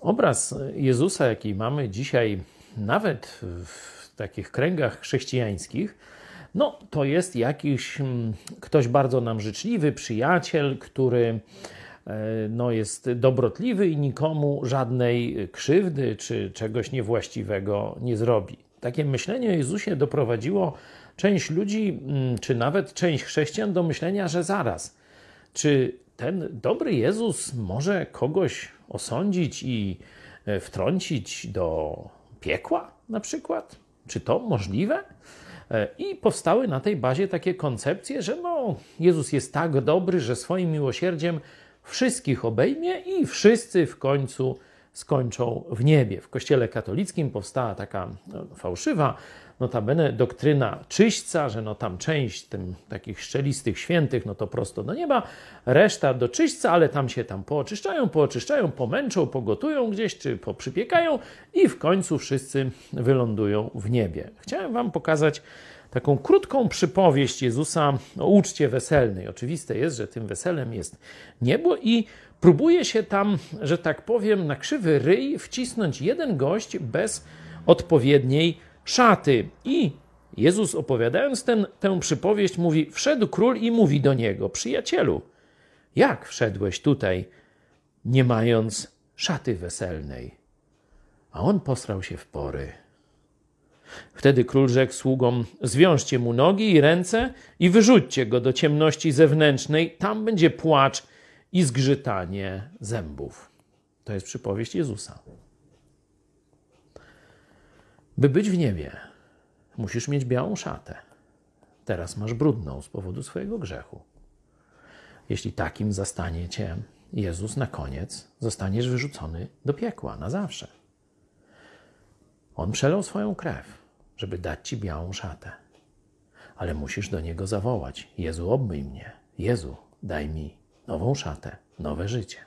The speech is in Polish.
Obraz Jezusa, jaki mamy dzisiaj, nawet w takich kręgach chrześcijańskich, no to jest jakiś mm, ktoś bardzo nam życzliwy, przyjaciel, który e, no, jest dobrotliwy i nikomu żadnej krzywdy czy czegoś niewłaściwego nie zrobi. Takie myślenie o Jezusie doprowadziło część ludzi, mm, czy nawet część chrześcijan do myślenia, że zaraz, czy ten dobry Jezus może kogoś osądzić i e, wtrącić do piekła na przykład? Czy to możliwe? E, I powstały na tej bazie takie koncepcje, że no, Jezus jest tak dobry, że swoim miłosierdziem wszystkich obejmie i wszyscy w końcu skończą w niebie. W Kościele katolickim powstała taka no, fałszywa, notabene doktryna czyśćca, że no tam część tym takich szczelistych świętych, no to prosto do nieba, reszta do czyśćca, ale tam się tam pooczyszczają, pooczyszczają, pomęczą, pogotują gdzieś, czy poprzypiekają i w końcu wszyscy wylądują w niebie. Chciałem wam pokazać taką krótką przypowieść Jezusa o uczcie weselnej. Oczywiste jest, że tym weselem jest niebo i próbuje się tam, że tak powiem, na krzywy ryj wcisnąć jeden gość bez odpowiedniej szaty. I Jezus opowiadając ten, tę przypowieść mówi, wszedł król i mówi do niego, przyjacielu, jak wszedłeś tutaj, nie mając szaty weselnej? A on posrał się w pory. Wtedy król rzekł sługom: Zwiążcie mu nogi i ręce i wyrzućcie go do ciemności zewnętrznej, tam będzie płacz i zgrzytanie zębów. To jest przypowieść Jezusa. By być w niebie, musisz mieć białą szatę. Teraz masz brudną z powodu swojego grzechu. Jeśli takim zastanie cię Jezus na koniec, zostaniesz wyrzucony do piekła na zawsze. On przelał swoją krew, żeby dać ci białą szatę. Ale musisz do niego zawołać: Jezu, obmyj mnie. Jezu, daj mi nową szatę, nowe życie.